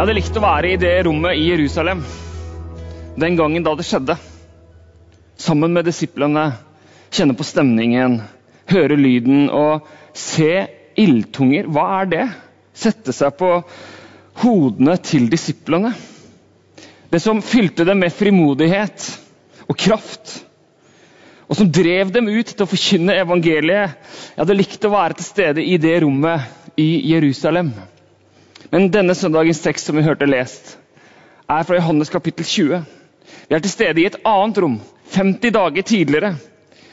Jeg hadde likt å være i det rommet i Jerusalem den gangen da det skjedde. Sammen med disiplene, kjenne på stemningen, høre lyden og se ildtunger. Hva er det? Sette seg på hodene til disiplene. Det som fylte dem med frimodighet og kraft. Og som drev dem ut til å forkynne evangeliet. Jeg hadde likt å være til stede i det rommet i Jerusalem. Men denne søndagens tekst som vi hørte lest, er fra Johannes kapittel 20. Vi er til stede i et annet rom, 50 dager tidligere.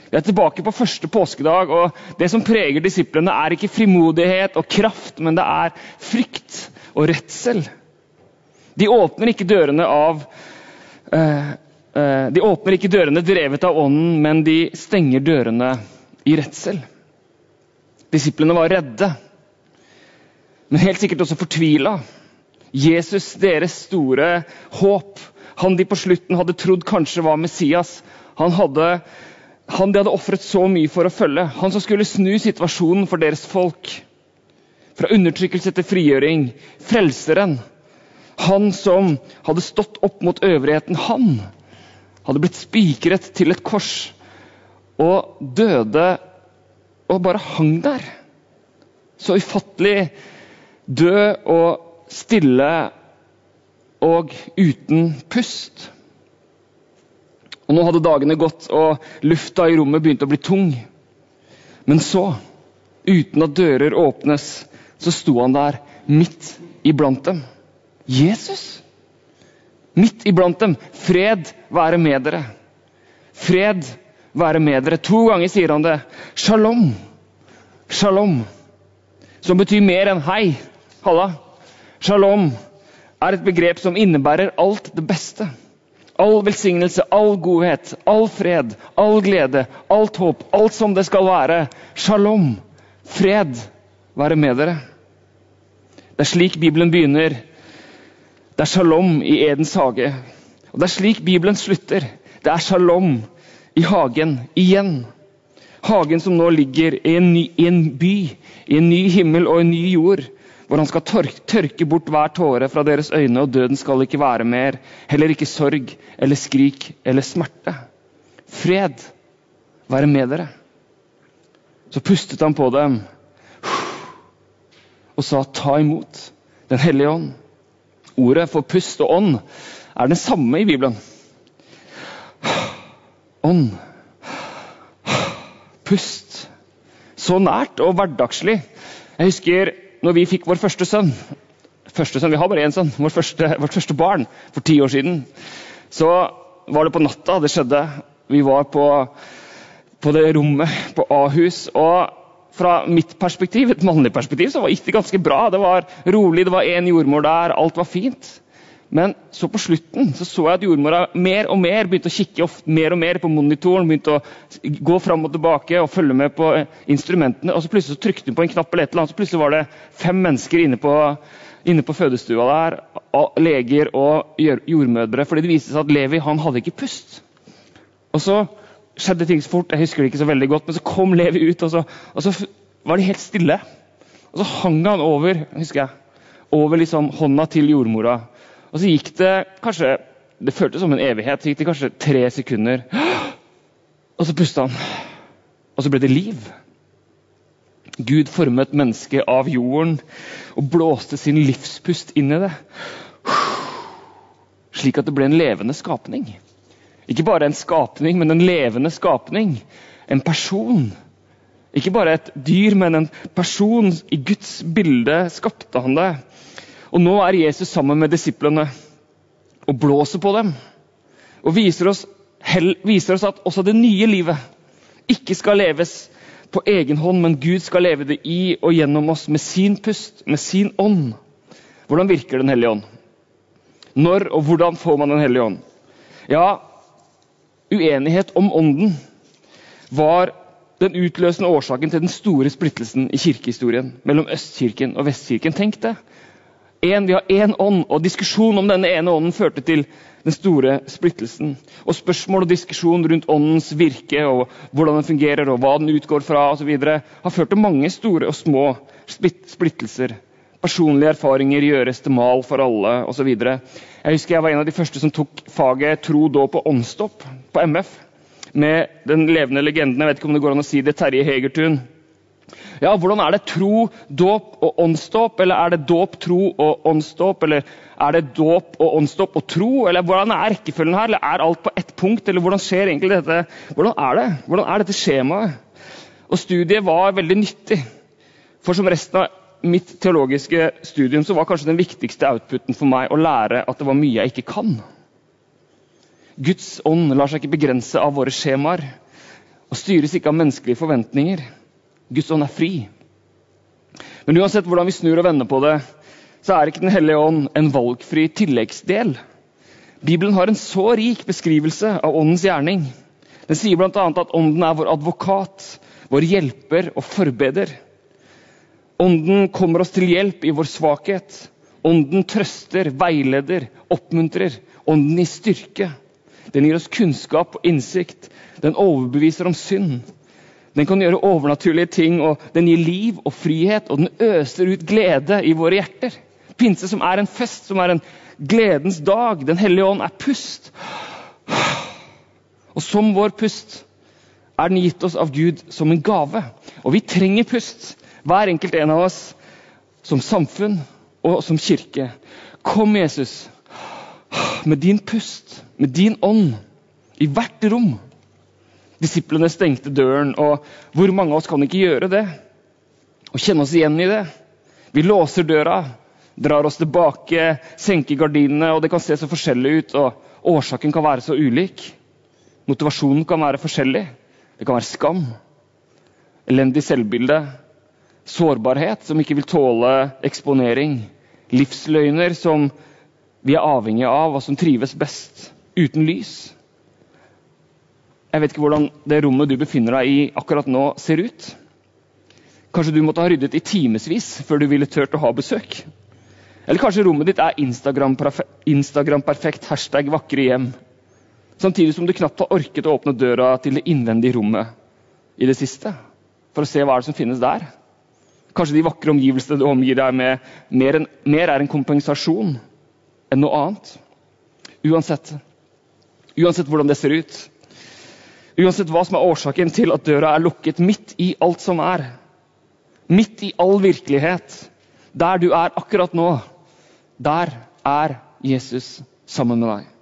Vi er tilbake på første påskedag, og det som preger disiplene, er ikke frimodighet og kraft, men det er frykt og redsel. De åpner ikke dørene av uh, uh, De åpner ikke dørene drevet av ånden, men de stenger dørene i redsel. Disiplene var redde men helt sikkert også fortvila. Jesus, deres store håp, han de på slutten hadde trodd kanskje var Messias. Han, hadde, han de hadde ofret så mye for å følge. Han som skulle snu situasjonen for deres folk. Fra undertrykkelse til frigjøring. Frelseren. Han som hadde stått opp mot øvrigheten. Han hadde blitt spikret til et kors og døde og bare hang der. Så ufattelig Død og stille og uten pust. Og Nå hadde dagene gått, og lufta i rommet begynte å bli tung. Men så, uten at dører åpnes, så sto han der midt iblant dem. Jesus! Midt iblant dem. Fred være med dere. Fred være med dere. To ganger sier han det. Shalom. Shalom. Som betyr mer enn hei. Halla. Shalom er et begrep som innebærer alt det beste. All velsignelse, all godhet, all fred, all glede, alt håp, alt som det skal være. Shalom. Fred være med dere. Det er slik Bibelen begynner. Det er shalom i Edens hage. Og det er slik Bibelen slutter. Det er shalom i hagen igjen. Hagen som nå ligger i en, ny, i en by, i en ny himmel og en ny jord hvor han skal tørke bort hver tåre fra deres øyne, og døden skal ikke være mer. Heller ikke sorg eller skrik eller smerte. Fred være med dere. Så pustet han på dem og sa, 'Ta imot Den hellige ånd'. Ordet for pust og ånd er det samme i Bibelen. Ånd. Pust. Så nært og hverdagslig. Jeg husker når vi fikk vår første sønn første sønn, Vi har bare én sønn. Vår første, vårt første barn for ti år siden. Så var det på natta det skjedde. Vi var på, på det rommet på Ahus. og fra mitt perspektiv, et mannlig perspektiv så gikk det ganske bra. Det var rolig, det var én jordmor der, alt var fint. Men så på slutten så, så jeg at jordmora mer og mer begynte å kikke mer og mer på monitoren. begynte å gå fram og tilbake og følge med på eh, instrumentene. og så Plutselig så trykte hun på en knapp, eller et eller annet, så plutselig var det fem mennesker inne på, inne på fødestua der. Leger og jordmødre. fordi det viste seg at Levi han hadde ikke pust. Og så skjedde ting så fort. Jeg husker det ikke så veldig godt, men så kom Levi ut, og så, og så var de helt stille. Og så hang han over husker jeg, over liksom hånda til jordmora. Og så gikk det kanskje Det føltes som en evighet. Så gikk det kanskje tre sekunder. Og så pusta han. Og så ble det liv. Gud formet mennesket av jorden og blåste sin livspust inn i det. Slik at det ble en levende skapning. Ikke bare en skapning, men en levende skapning. En person. Ikke bare et dyr, men en person. I Guds bilde skapte han det. Og nå er Jesus sammen med disiplene og blåser på dem. Og viser oss, viser oss at også det nye livet ikke skal leves på egen hånd, men Gud skal leve det i og gjennom oss med sin pust, med sin ånd. Hvordan virker Den hellige ånd? Når og hvordan får man Den hellige ånd? Ja, uenighet om ånden var den utløsende årsaken til den store splittelsen i kirkehistorien mellom Østkirken og Vestkirken. Tenk det! En, vi har én ånd, og diskusjon om denne ene ånden førte til den store splittelsen. Og Spørsmål og diskusjon rundt åndens virke og hvordan den fungerer og hva den utgår fra osv. har ført til mange store og små splittelser Personlige erfaringer gjøres til mal for alle osv. Jeg husker jeg var en av de første som tok faget tro, dåp og åndsdåp på MF. Med den levende legenden jeg vet ikke om det går an å si det, Terje Hegertun. Ja, Hvordan er det tro, dåp og åndsdåp? Eller er det dåp, tro og åndsdåp? Eller er det dåp og åndsdåp og tro? Eller hvordan er rekkefølgen her? Eller er alt på ett punkt? Eller hvordan skjer egentlig dette? Hvordan er det? Hvordan er dette skjemaet? Og Studiet var veldig nyttig. For som resten av mitt teologiske studium så var kanskje den viktigste outputen for meg å lære at det var mye jeg ikke kan. Guds ånd lar seg ikke begrense av våre skjemaer og styres ikke av menneskelige forventninger. Guds ånd er fri. Men uansett hvordan vi snur og vender på det, så er ikke Den hellige ånd en valgfri tilleggsdel. Bibelen har en så rik beskrivelse av åndens gjerning. Den sier bl.a. at ånden er vår advokat, vår hjelper og forbeder. Ånden kommer oss til hjelp i vår svakhet. Ånden trøster, veileder, oppmuntrer. Ånden gir styrke. Den gir oss kunnskap og innsikt. Den overbeviser om synd. Den kan gjøre overnaturlige ting, og den gir liv og frihet, og den øser ut glede i våre hjerter. Pinse som er en fest, som er en gledens dag. Den hellige ånd er pust. Og som vår pust er den gitt oss av Gud som en gave. Og vi trenger pust hver enkelt en av oss, som samfunn og som kirke. Kom, Jesus, med din pust, med din ånd, i hvert rom. Disiplene stengte døren, og hvor mange av oss kan ikke gjøre det? Og kjenne oss igjen i det? Vi låser døra, drar oss tilbake, senker gardinene, og det kan se så forskjellig ut. og Årsaken kan være så ulik. Motivasjonen kan være forskjellig. Det kan være skam, elendig selvbilde, sårbarhet som ikke vil tåle eksponering. Livsløgner som vi er avhengige av, og som trives best uten lys. Jeg vet ikke hvordan det rommet du befinner deg i akkurat nå, ser ut. Kanskje du måtte ha ryddet i timevis før du ville turt å ha besøk. Eller kanskje rommet ditt er Instagram-perfekt, Instagram hashtag vakre hjem. Samtidig som du knapt har orket å åpne døra til det innvendige rommet i det siste. For å se hva er det som finnes der. Kanskje de vakre omgivelsene du omgir deg med, mer, en, mer er en kompensasjon enn noe annet. Uansett. Uansett hvordan det ser ut. Uansett hva som er årsaken til at døra er lukket midt i alt som er. Midt i all virkelighet. Der du er akkurat nå. Der er Jesus sammen med deg.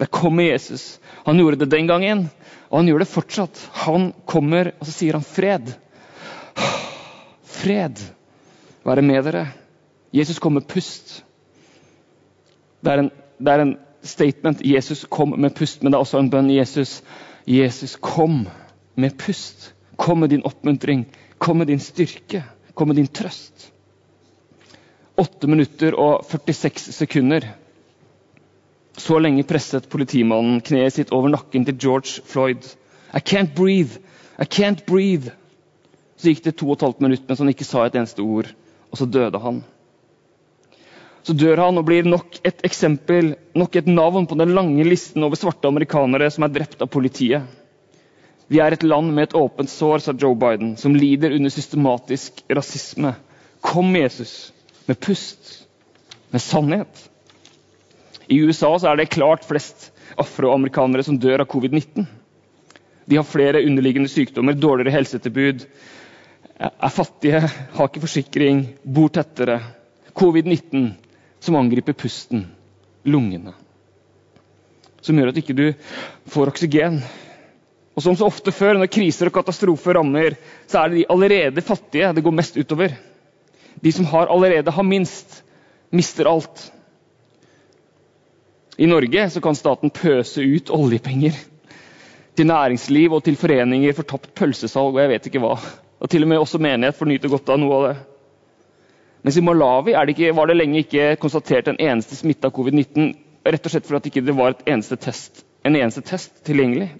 Der kommer Jesus. Han gjorde det den gangen, og han gjør det fortsatt. Han kommer, og så sier han fred fred være med dere. Jesus kom med pust. Det er, en, det er en statement. Jesus kom med pust, men det er også en bønn. Jesus, Jesus kom med pust. Kom med din oppmuntring. Kom med din styrke. Kom med din trøst. 8 minutter og 46 sekunder. Så lenge presset politimannen kneet sitt over nakken til George Floyd. I can't breathe. I can't breathe. Så gikk det to og et halvt minutt mens han ikke sa et eneste ord, og så døde han. Så dør han og blir nok et eksempel, nok et navn på den lange listen over svarte amerikanere som er drept av politiet. Vi er et land med et åpent sår, sa Joe Biden, som lider under systematisk rasisme. Kom, Jesus, med pust, med sannhet. I USA er det klart flest afroamerikanere som dør av covid-19. De har flere underliggende sykdommer, dårligere helsetilbud, er fattige, har ikke forsikring, bor tettere. Covid-19 som angriper pusten, lungene. Som gjør at ikke du får oksygen. Og som så ofte før, når kriser og katastrofer rammer, så er det de allerede fattige det går mest utover. De som har allerede har minst, mister alt. I Norge så kan staten pøse ut oljepenger til næringsliv og til foreninger for tapt pølsesalg og jeg vet ikke hva. Og til og med også menighet får nyte godt av noe av det. Mens i Malawi det ikke, var det lenge ikke konstatert en eneste smitte av covid-19. Rett og slett fordi det ikke var eneste test, en eneste test tilgjengelig.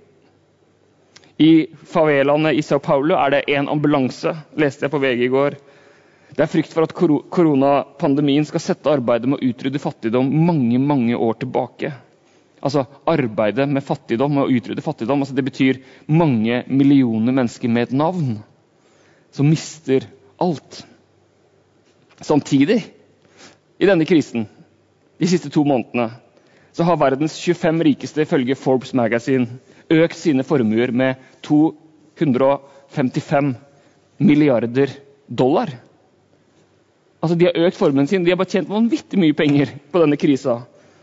I favelaene i Sao Paulo er det én ambulanse, leste jeg på VG i går. Det er frykt for at koronapandemien skal sette arbeidet med å utrydde fattigdom mange mange år tilbake. Altså arbeidet med fattigdom og utrydde fattigdom. Altså, det betyr mange millioner mennesker med et navn som mister alt. Samtidig, i denne krisen, de siste to månedene, så har verdens 25 rikeste ifølge Forbes Magazine økt sine formuer med 255 milliarder dollar. Altså, De har økt formuen sin, de har bare tjent vanvittig mye penger på denne krisa.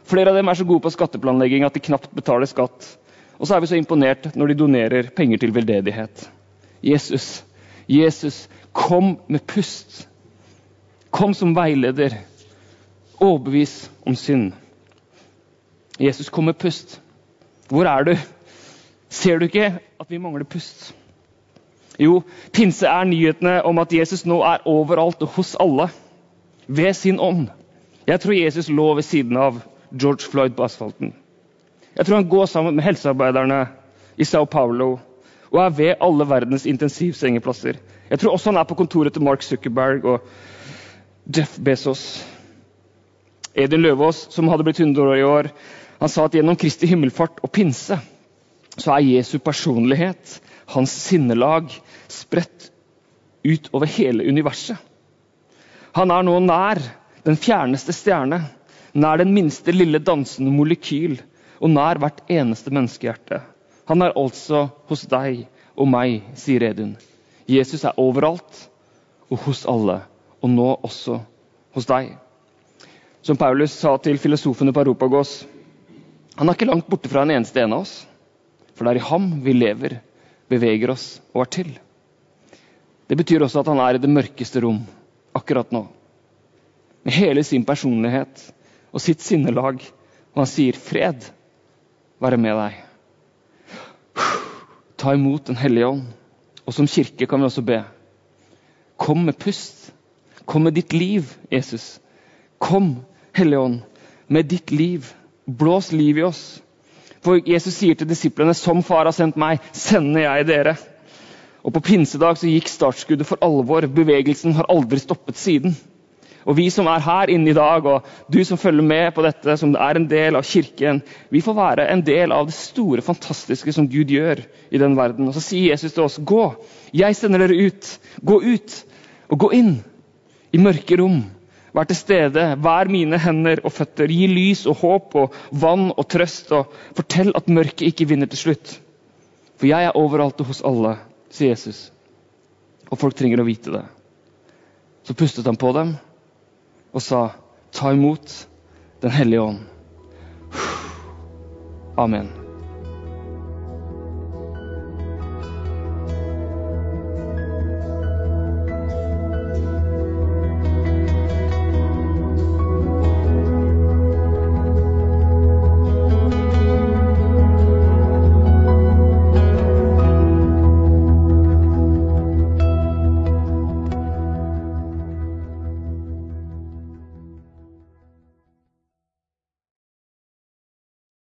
Flere av dem er så gode på skatteplanlegging at de knapt betaler skatt. Og så er vi så imponert når de donerer penger til veldedighet. Jesus, Jesus, kom med pust. Kom som veileder. Overbevis om synd. Jesus, kom med pust. Hvor er du? Ser du ikke at vi mangler pust? Jo, pinse er nyhetene om at Jesus nå er overalt og hos alle. Ved sin ånd. Jeg tror Jesus lå ved siden av George Floyd på asfalten. Jeg tror han går sammen med helsearbeiderne i Sao Paulo og er ved alle verdens intensivsengeplasser. Jeg tror også han er på kontoret til Mark Zuckerberg og Jeff Bezos. Edin Løvaas, som hadde blitt 100 år i år, han sa at gjennom Kristi himmelfart og pinse så er Jesu personlighet, hans sinnelag, spredt ut over hele universet. Han er nå nær den fjerneste stjerne, nær den minste lille dansende molekyl og nær hvert eneste menneskehjerte. Han er altså hos deg og meg, sier Edun. Jesus er overalt og hos alle, og nå også hos deg. Som Paulus sa til filosofene på Europagås, han er ikke langt borte fra en eneste en av oss. For det er i ham vi lever, beveger oss og er til. Det betyr også at han er i det mørkeste rom akkurat nå. Med hele sin personlighet og sitt sinnelag. Og han sier 'fred være med deg'. Ta imot Den hellige ånd. Og som kirke kan vi også be. Kom med pust. Kom med ditt liv, Jesus. Kom, Hellige ånd, med ditt liv. Blås liv i oss. For Jesus sier til disiplene som far har sendt meg, sender jeg dere. Og På pinsedag så gikk startskuddet for alvor. Bevegelsen har aldri stoppet siden. Og Vi som er her inne i dag, og du som følger med på dette, som er en del av kirken, vi får være en del av det store, fantastiske som Gud gjør i den verden. Og Så sier Jesus til oss, gå, jeg sender dere ut. Gå ut og gå inn i mørke rom. Vær til stede, vær mine hender og føtter. Gi lys og håp og vann og trøst. og Fortell at mørket ikke vinner til slutt. For jeg er overalt og hos alle, sier Jesus. Og folk trenger å vite det. Så pustet han på dem og sa, ta imot Den hellige ånd. Amen.